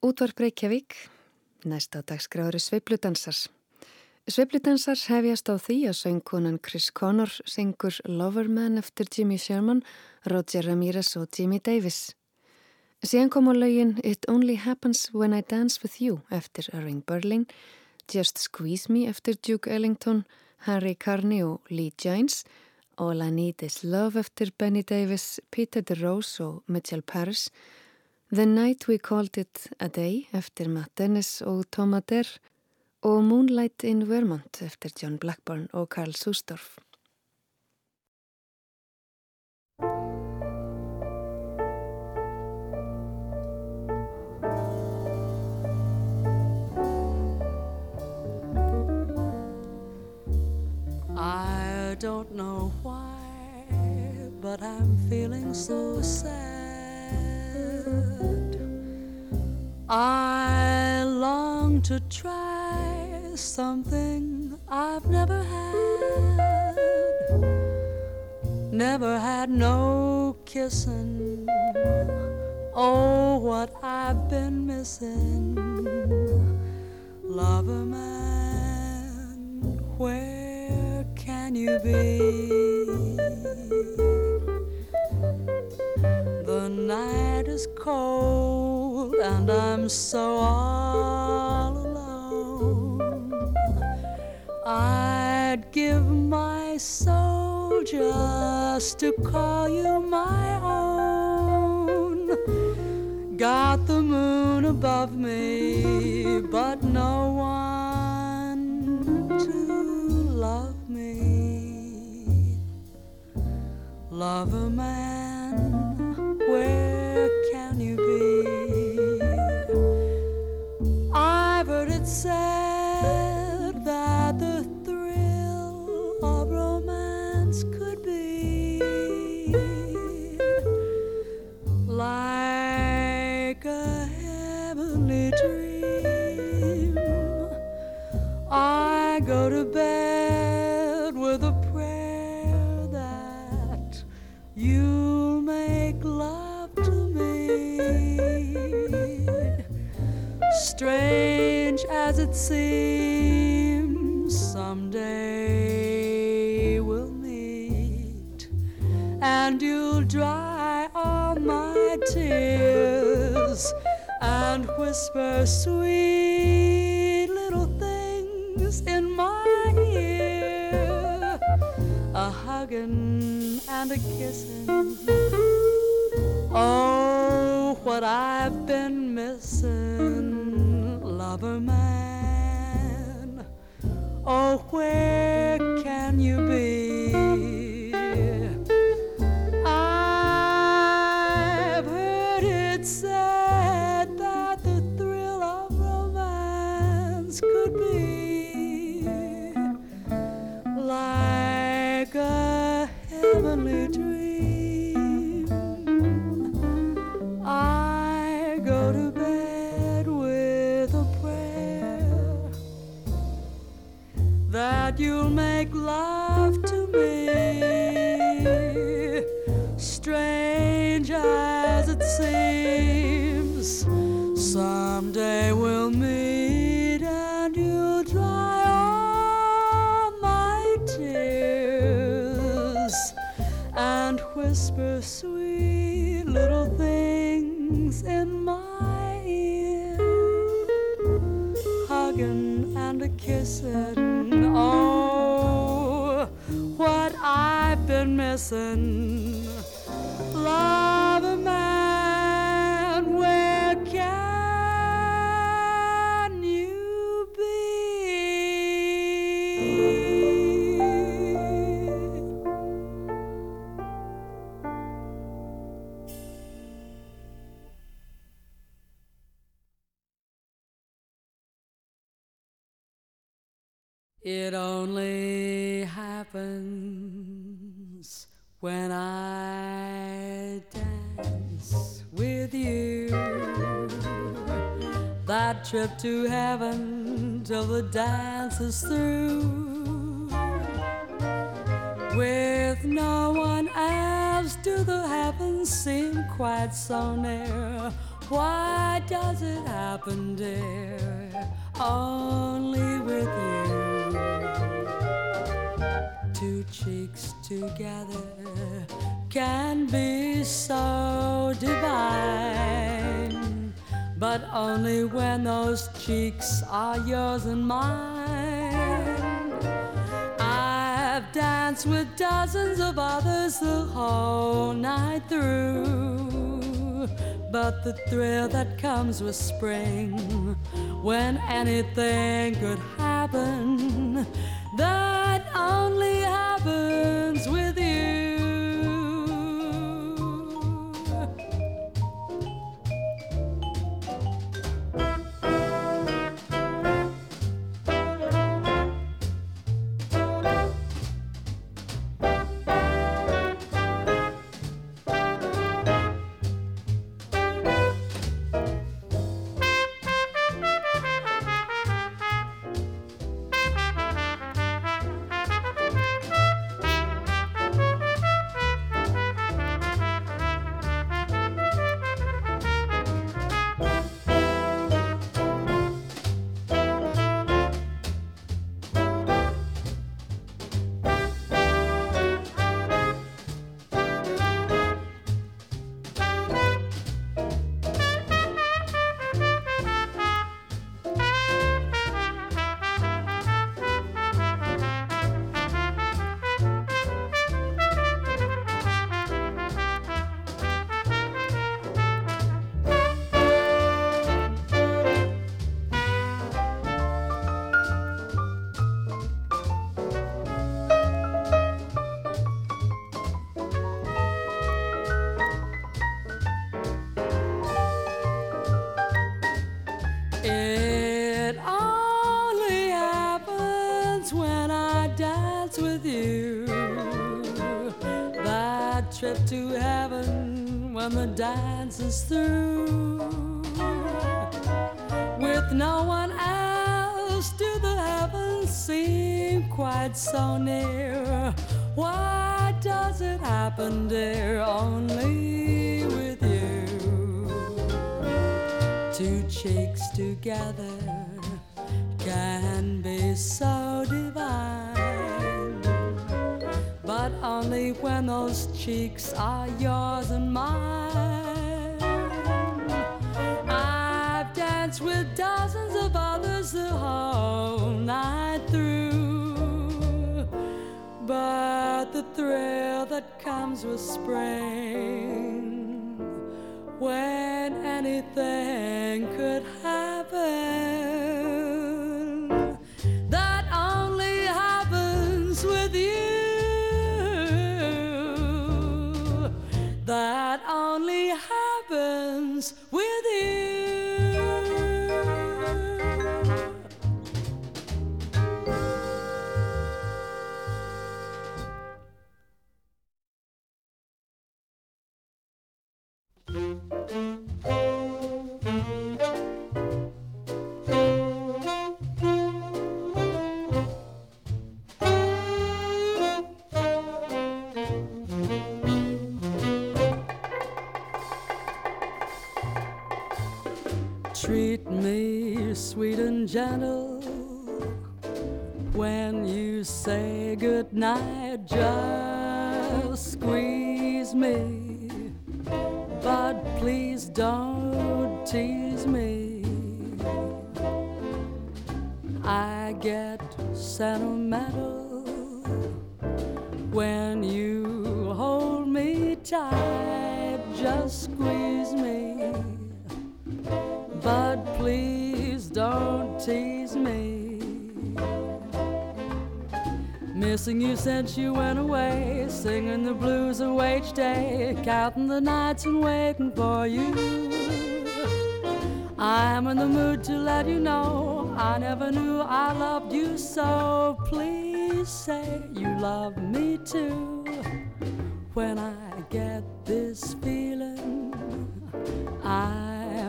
Útvarp Reykjavík, næsta dagskráður Sveipludansars. Sveipludansars hefjast á því að söngkonan Chris Connor syngur Loverman eftir Jimmy Sherman, Roger Ramirez og Jimmy Davis. Síðan kom á laugin It Only Happens When I Dance With You eftir Irving Berlin, Just Squeeze Me eftir Duke Ellington, Harry Carney og Lee Jones, All I Need Is Love eftir Benny Davis, Peter DeRose og Mitchell Parrish, The Night We Called It A Day eftir Matt Dennis og Tom Adair og Moonlight in Vermont eftir John Blackburn og Karl Suessdorf. I don't know why, but I'm feeling so sad. I long to try something I've never had. Never had no kissing. Oh, what I've been missing. Lover man, where can you be? The night is cold and I'm so all alone. I'd give my soul just to call you my own. Got the moon above me, but no one to love me. Love a man, where can you be? I've heard it said it seems, someday we'll meet and you'll dry all my tears and whisper sweet little things in my ear. A hugging and a kissing. Oh, what I've been missing, lover man. Oh, where can you be? That you'll make love to me. Strange as it seems, someday we'll meet and you'll dry all my tears and whisper sweet little things in my ear, hugging and a. Oh, person the dance is through. With no one else, do the heavens seem quite so near? Why does it happen, dear, only with you. Two cheeks together can be so divine, but only when those cheeks are yours and mine. I've danced with dozens of others the whole night through, but the thrill that comes with spring, when anything could happen, dance with you. That trip to heaven when the dance is through. With no one else, do the heavens seem quite so near? Why does it happen, dear, only with you? Two cheeks together can be so divine, but only when those cheeks are yours and mine. I've danced with dozens of others the whole night through, but the thrill that comes with spring when anything could happen. That only happens with you. Gentle when you say goodnight. Just squeeze me, but please don't tease me. I get sentimental when you hold me tight. Just squeeze me but please don't tease me. Missing you since you went away, singing the blues of each day, counting the nights and waiting for you. I'm in the mood to let you know I never knew I loved you so. Please say you love me too. When I get this feeling,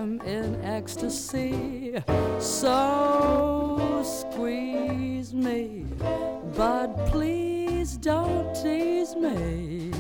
I'm in ecstasy. So squeeze me, but please don't tease me.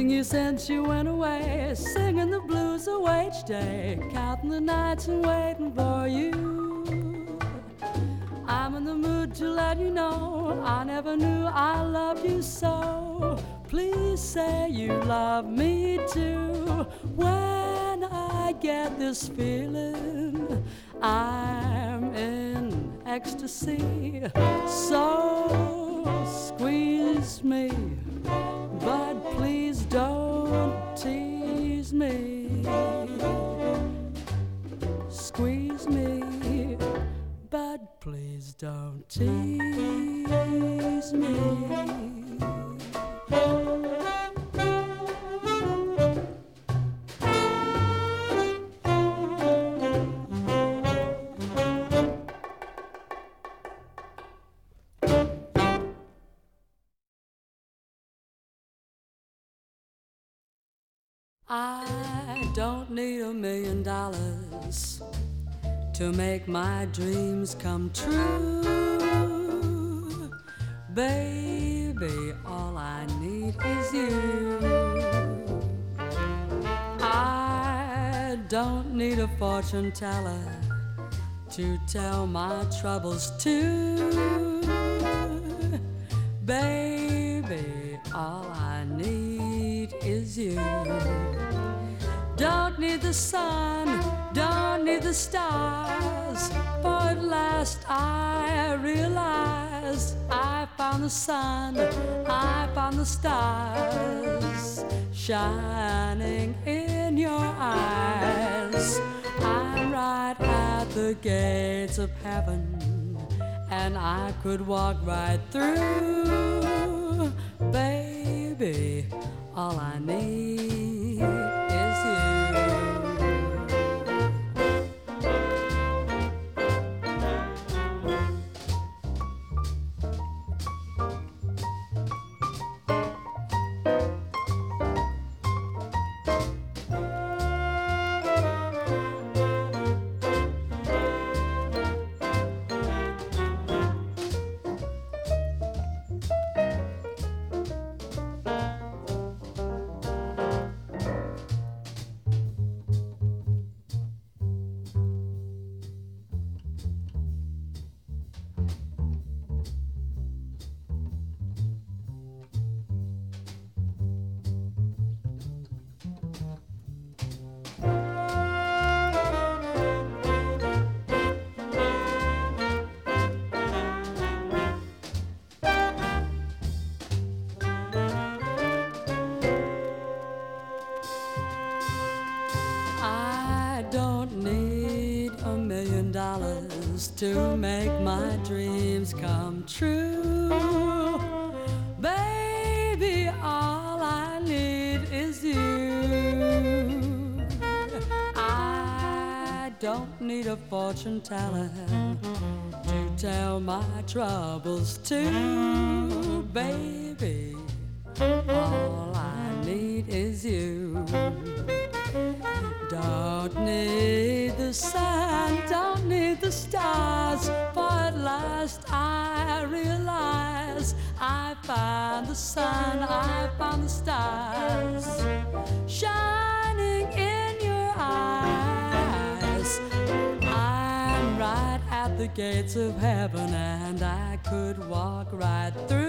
Missing you since you went away, singing the blues away each day, counting the nights and waiting for you. I'm in the mood to let you know I never knew I loved you so. Please say you love me too. When I get this feeling, need a million dollars to make my dreams come true. Baby, all I need is you. I don't need a fortune teller to tell my troubles to. Baby, all I need is you. Don't need the sun, don't need the stars. For at last I realized I found the sun, I found the stars shining in your eyes. I'm right at the gates of heaven, and I could walk right through. Baby, all I need to make my dreams come true. Baby, all I need is you. I don't need a fortune teller to tell my troubles to. Baby, gates of heaven, and I could walk right through,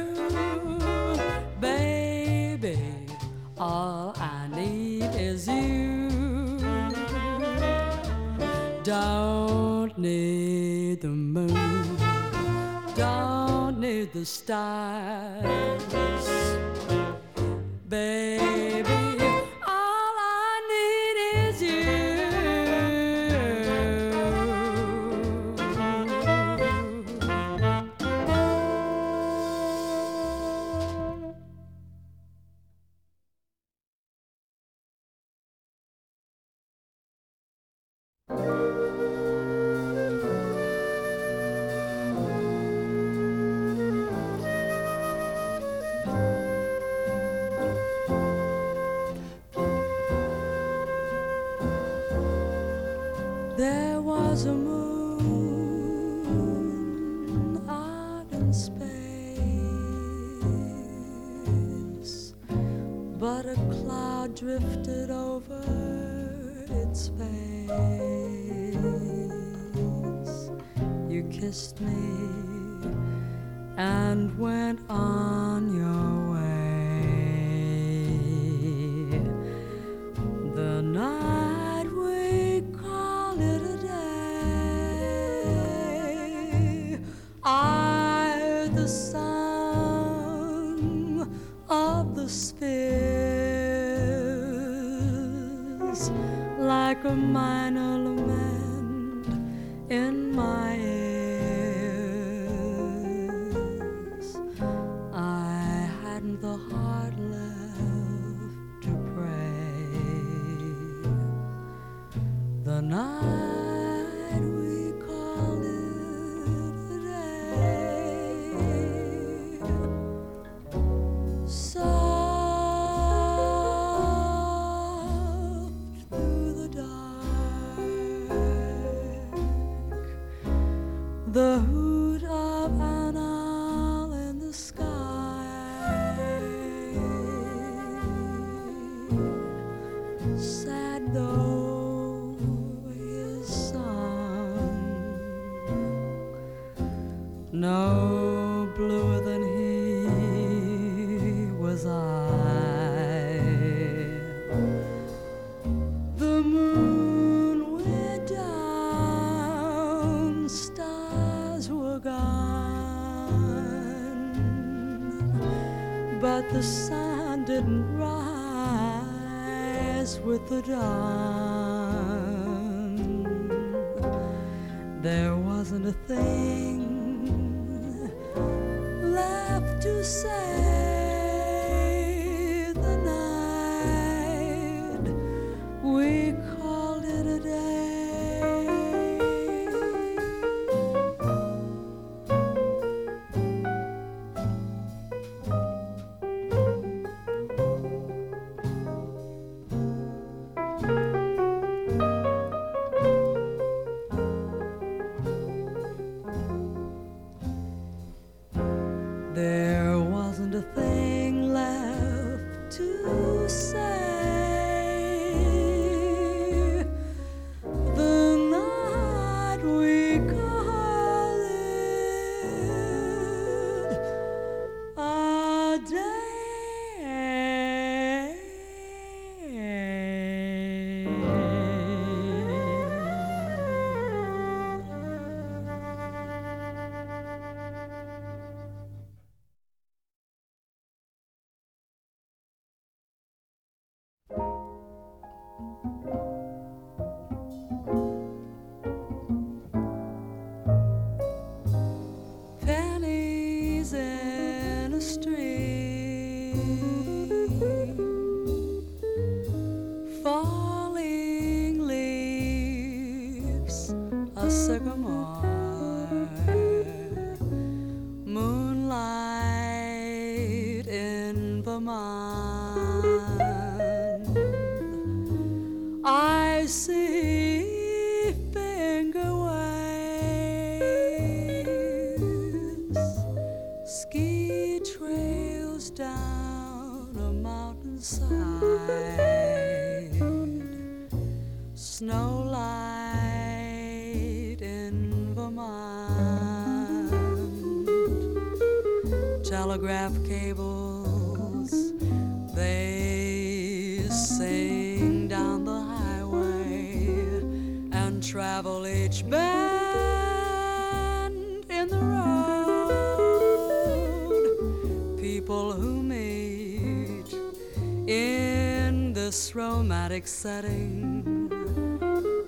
setting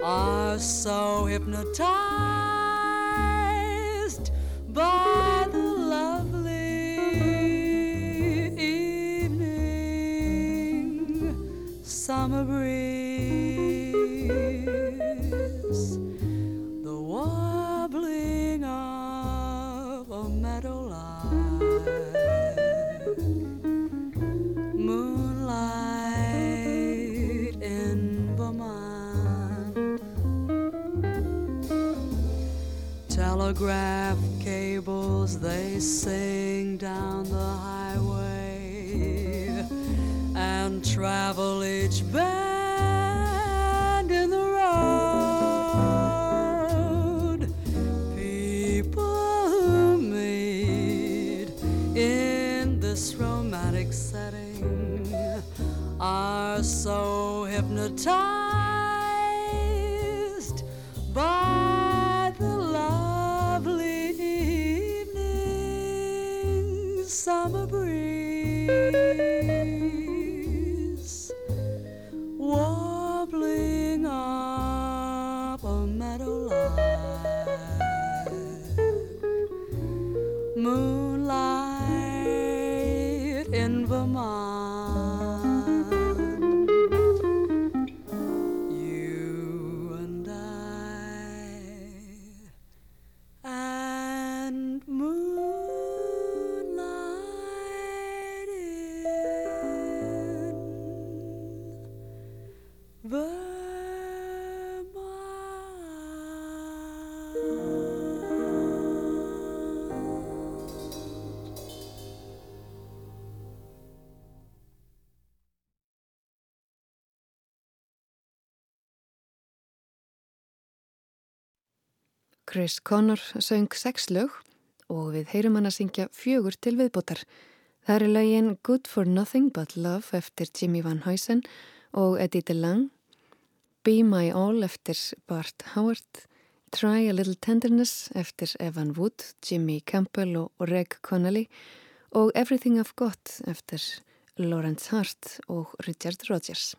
are so hypnotized by the lovely evening summer breeze. Telegraph cables they sing down the highway and travel Chris Connor söng sex lög og við heyrum hann að syngja fjögur til viðbútar. Það eru lögin Good for Nothing But Love eftir Jimmy Van Huysen og Eddie DeLange, Be My All eftir Bart Howard, Try a Little Tenderness eftir Evan Wood, Jimmy Campbell og Reg Connolly og Everything I've Got eftir Lawrence Hart og Richard Rodgers.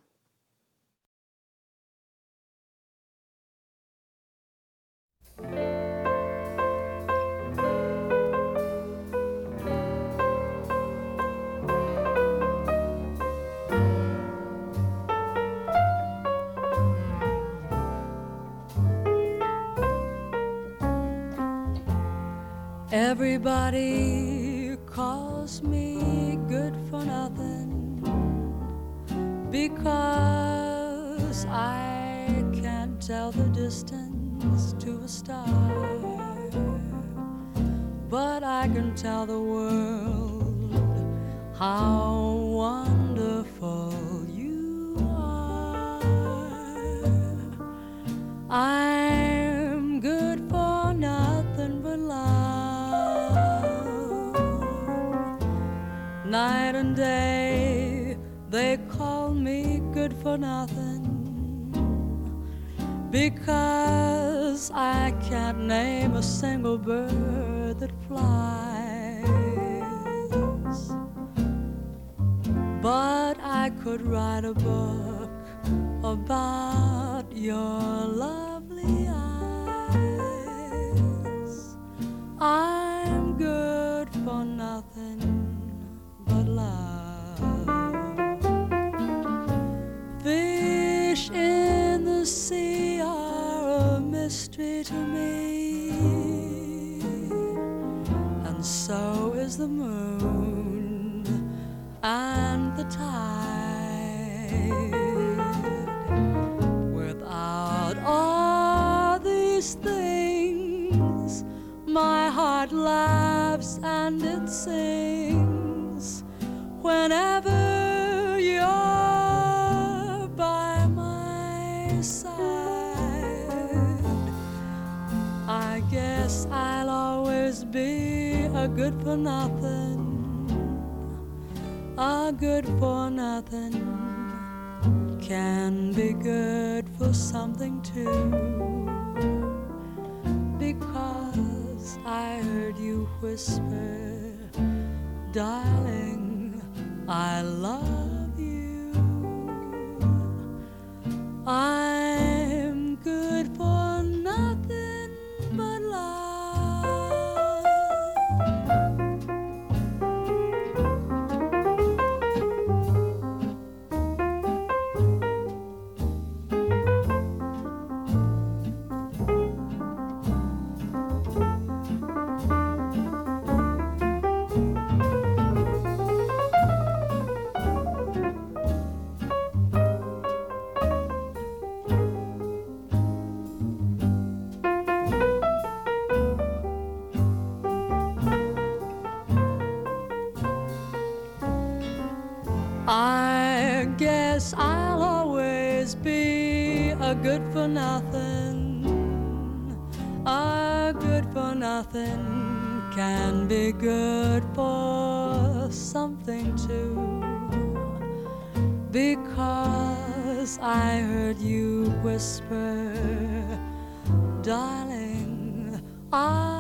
Everybody calls me good for nothing because I can't tell the distance to a star. But I can tell the world how wonderful you are. I'm good for nothing but love. Night and day, they call me good for nothing because I can't name a single bird that flies. But I could write a book about your lovely sings whenever you're by my side. I guess I'll always be a good for nothing, a good for nothing can be good for something too. Because I heard you whisper, darling, I love you. I'm good nothing can be good for something too. Because I heard you whisper, darling, I.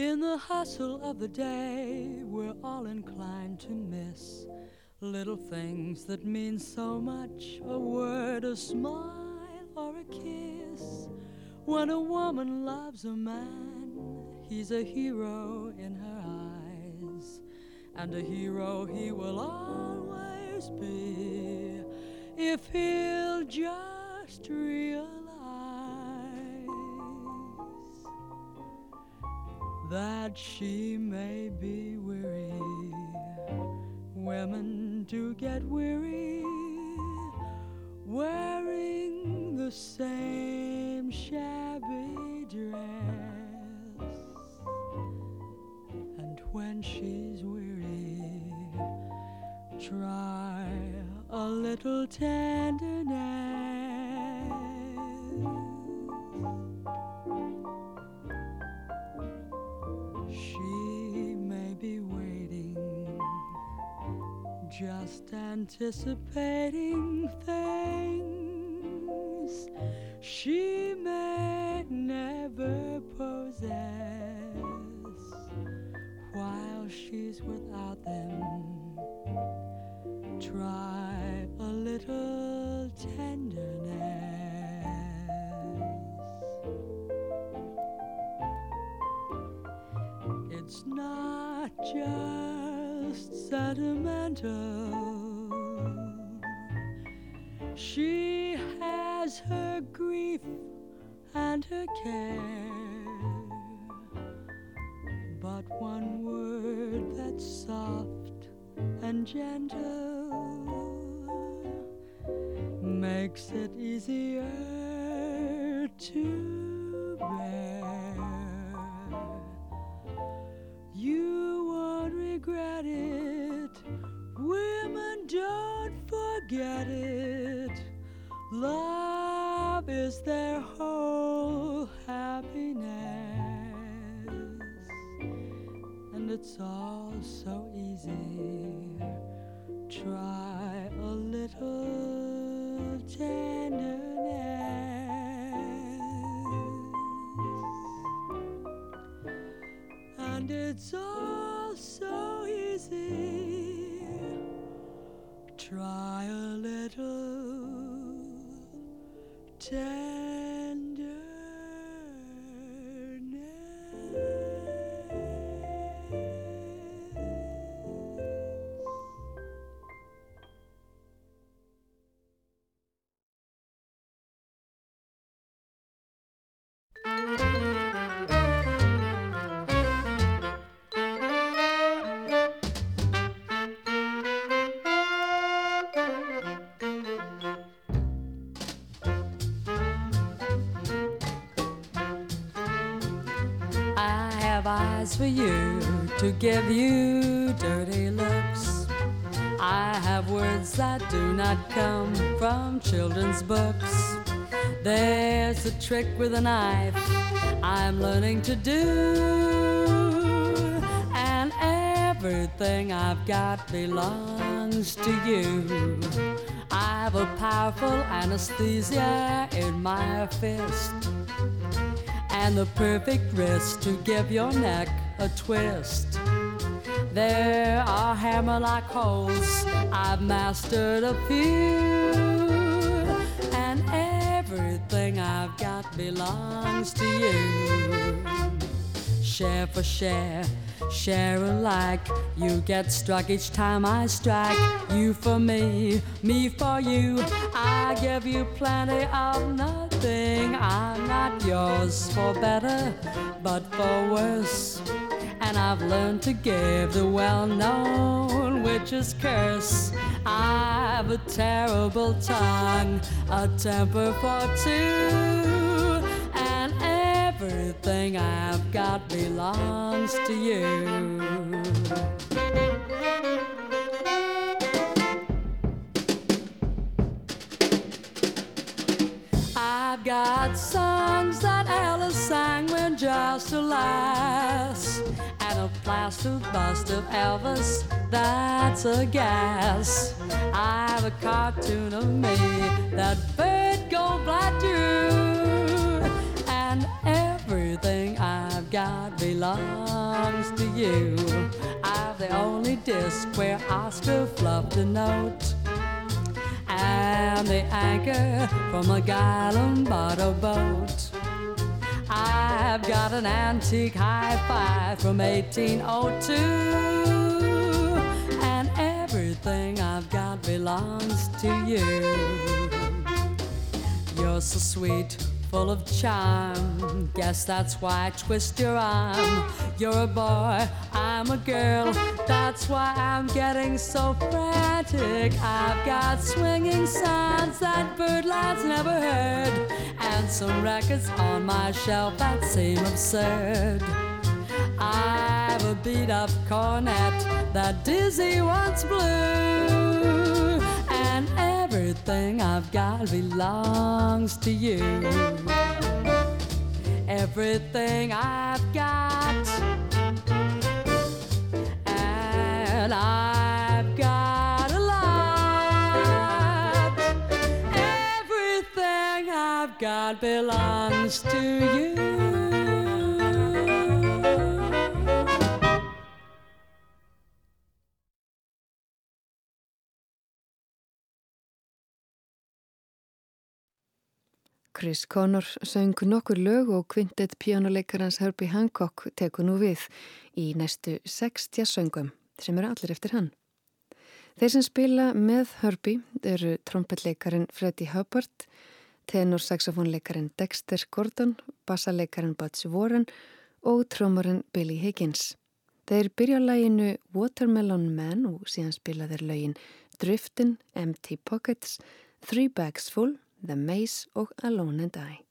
In the hustle of the day, we're all inclined to miss little things that mean so much a word, a smile, or a kiss. When a woman loves a man, he's a hero in her eyes, and a hero he will always be if he'll just realize. That she may be weary. Women do get weary wearing the same shabby dress. And when she's weary, try a little tenderness. Anticipating things she may never possess while she's without them. Try a little tenderness. It's not just just sentimental. She has her grief and her care, but one word that's soft and gentle makes it easier to bear. You won't regret it. Women don't forget it. Love is their whole happiness. And it's all so easy. Try a little tenderness. and it's all so easy. Try a little tender. For you to give you dirty looks. I have words that do not come from children's books. There's a trick with a knife I'm learning to do, and everything I've got belongs to you. I've a powerful anesthesia in my fist and the perfect wrist to give your neck a twist. There are hammer like holes, I've mastered a few, and everything I've got belongs to you. Share for share, share alike. You get struck each time I strike. You for me, me for you. I give you plenty of nothing. I'm not yours for better, but for worse. And I've learned to give the well known witch's curse. I've a terrible tongue, a temper for two, and everything I've got belongs to you. I've got songs that Alice sang when just a lass a plaster bust of Elvis, that's a gas. I have a cartoon of me that bird go fly to, and everything I've got belongs to you. I've the only disc where Oscar fluffed a note. And the anchor from a gallon bottle boat. I've got an antique high five from 1802. And everything I've got belongs to you. You're so sweet full of charm. Guess that's why I twist your arm. You're a boy, I'm a girl. That's why I'm getting so frantic. I've got swinging sounds that Birdland's never heard, and some records on my shelf that seem absurd. I've a beat up cornet that Dizzy once blew, everything I've got belongs to you. Everything I've got, and I've got a lot. Everything I've got belongs to you. Chris Connor söng nokkur lög og kvintet pjánuleikarans Herbie Hancock teku nú við í næstu 60 söngum sem eru allir eftir hann. Þeir sem spila með Herbie eru trompetleikarin Freddie Hubbard, tenorsaxofónleikarin Dexter Gordon, bassaleikarin Butch Warren og trómarinn Billy Higgins. Þeir byrja læginu Watermelon Man og síðan spila þeir lægin Driftin, Empty Pockets, Three Bags Full The Maze og Alone and I.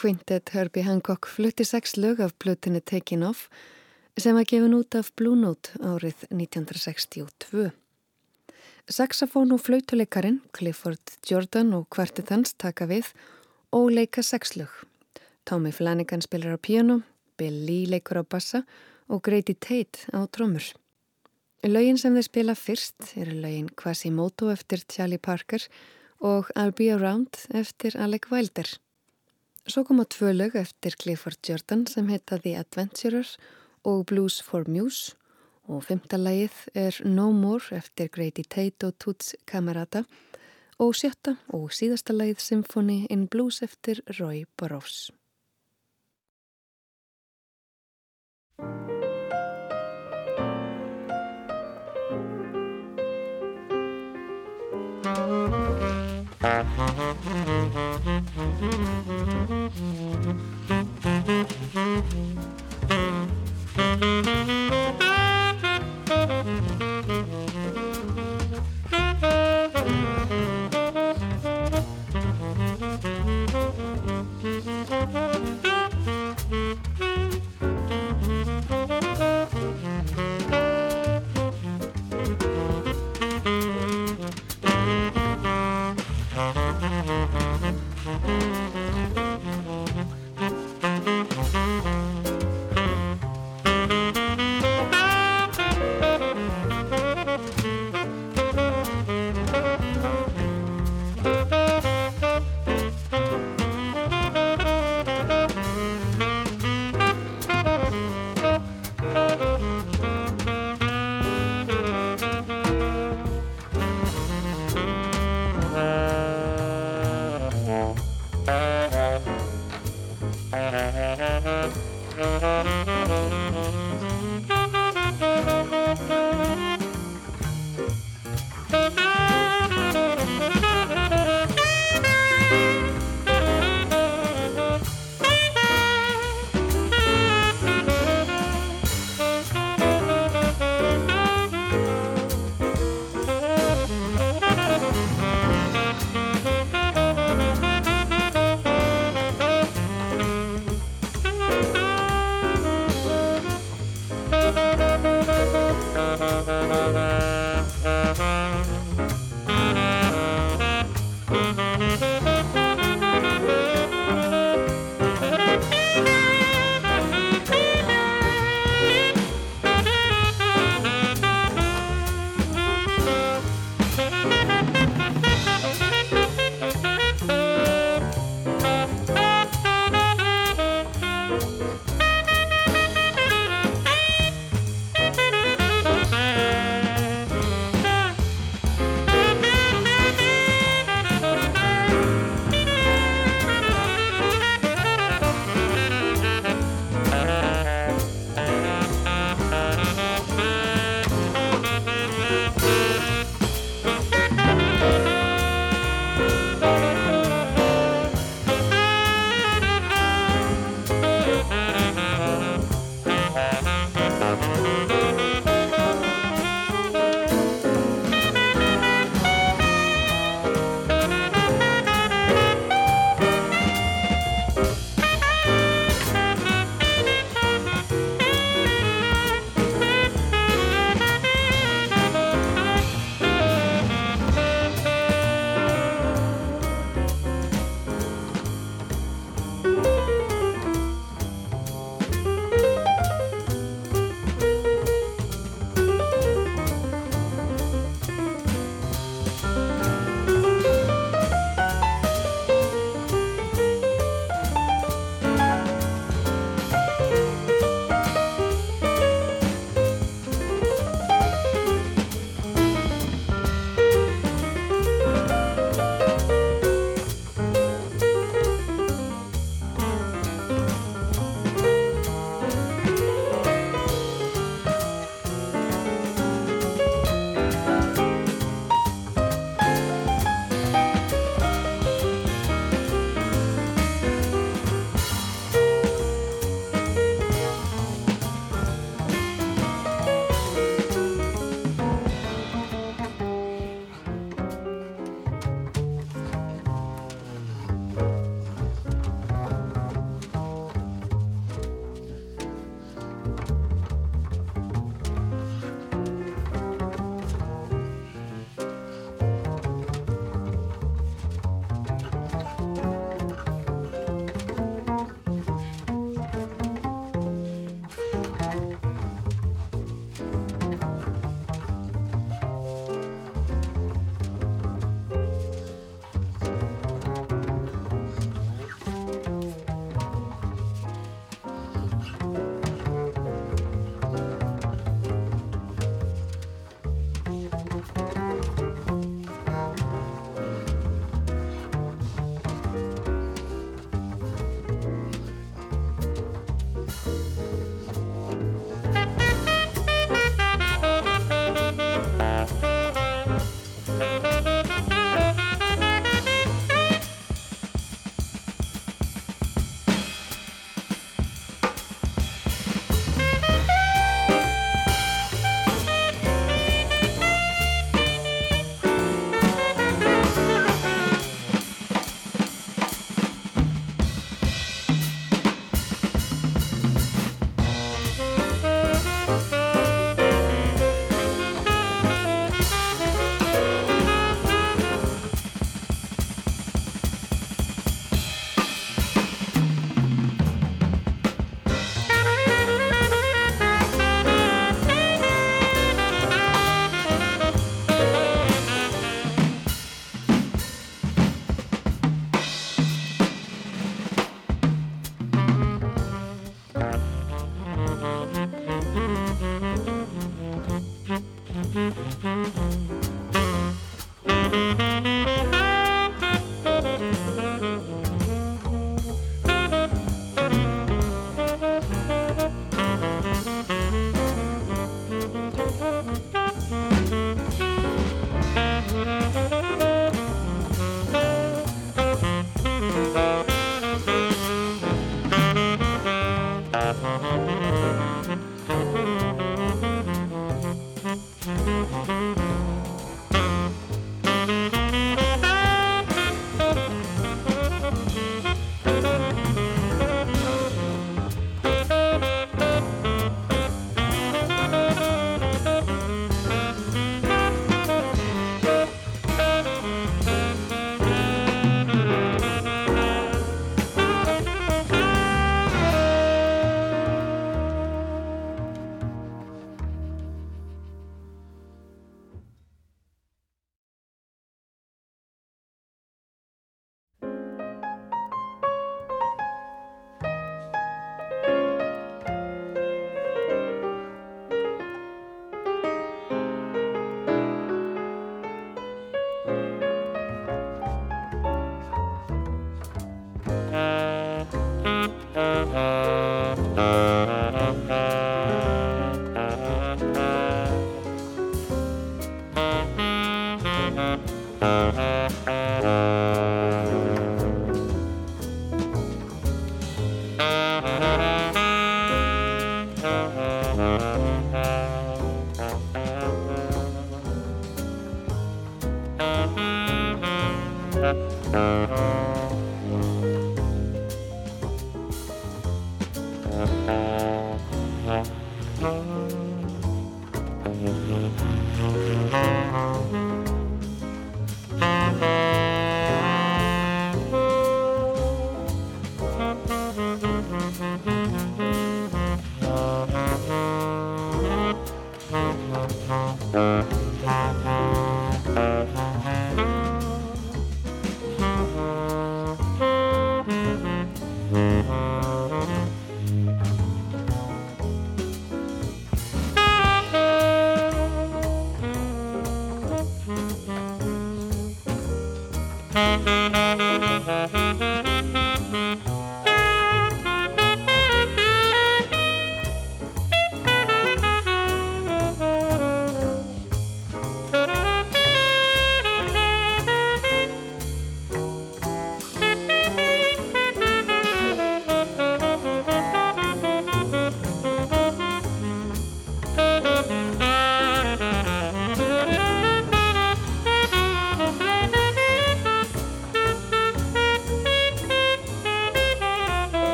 Quintet Herbie Hancock flutti sex lög af blötinni Taking Off sem var gefin út af Blue Note árið 1962. Saxofón og flautuleikarin Clifford Jordan og kvartið hans taka við og leika sex lög. Tommy Flanagan spilar á piano, Bill Lee leikur á bassa og Grady Tate á trómur. Lögin sem þeir spila fyrst eru lögin Quasimodo eftir Charlie Parker og I'll Be Around eftir Alec Wilder. Svo koma tvö lög eftir Clifford Jordan sem heita The Adventurer og Blues for Muse og fymta lagið er No More eftir Grady Tate og Toots Camerata og sjötta og síðasta lagið Symphony in Blues eftir Roy Burrows.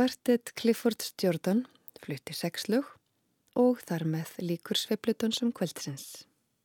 Kvartett Clifford Jordan flutti sexlug og þar með líkur sveipludansum kvöldsins.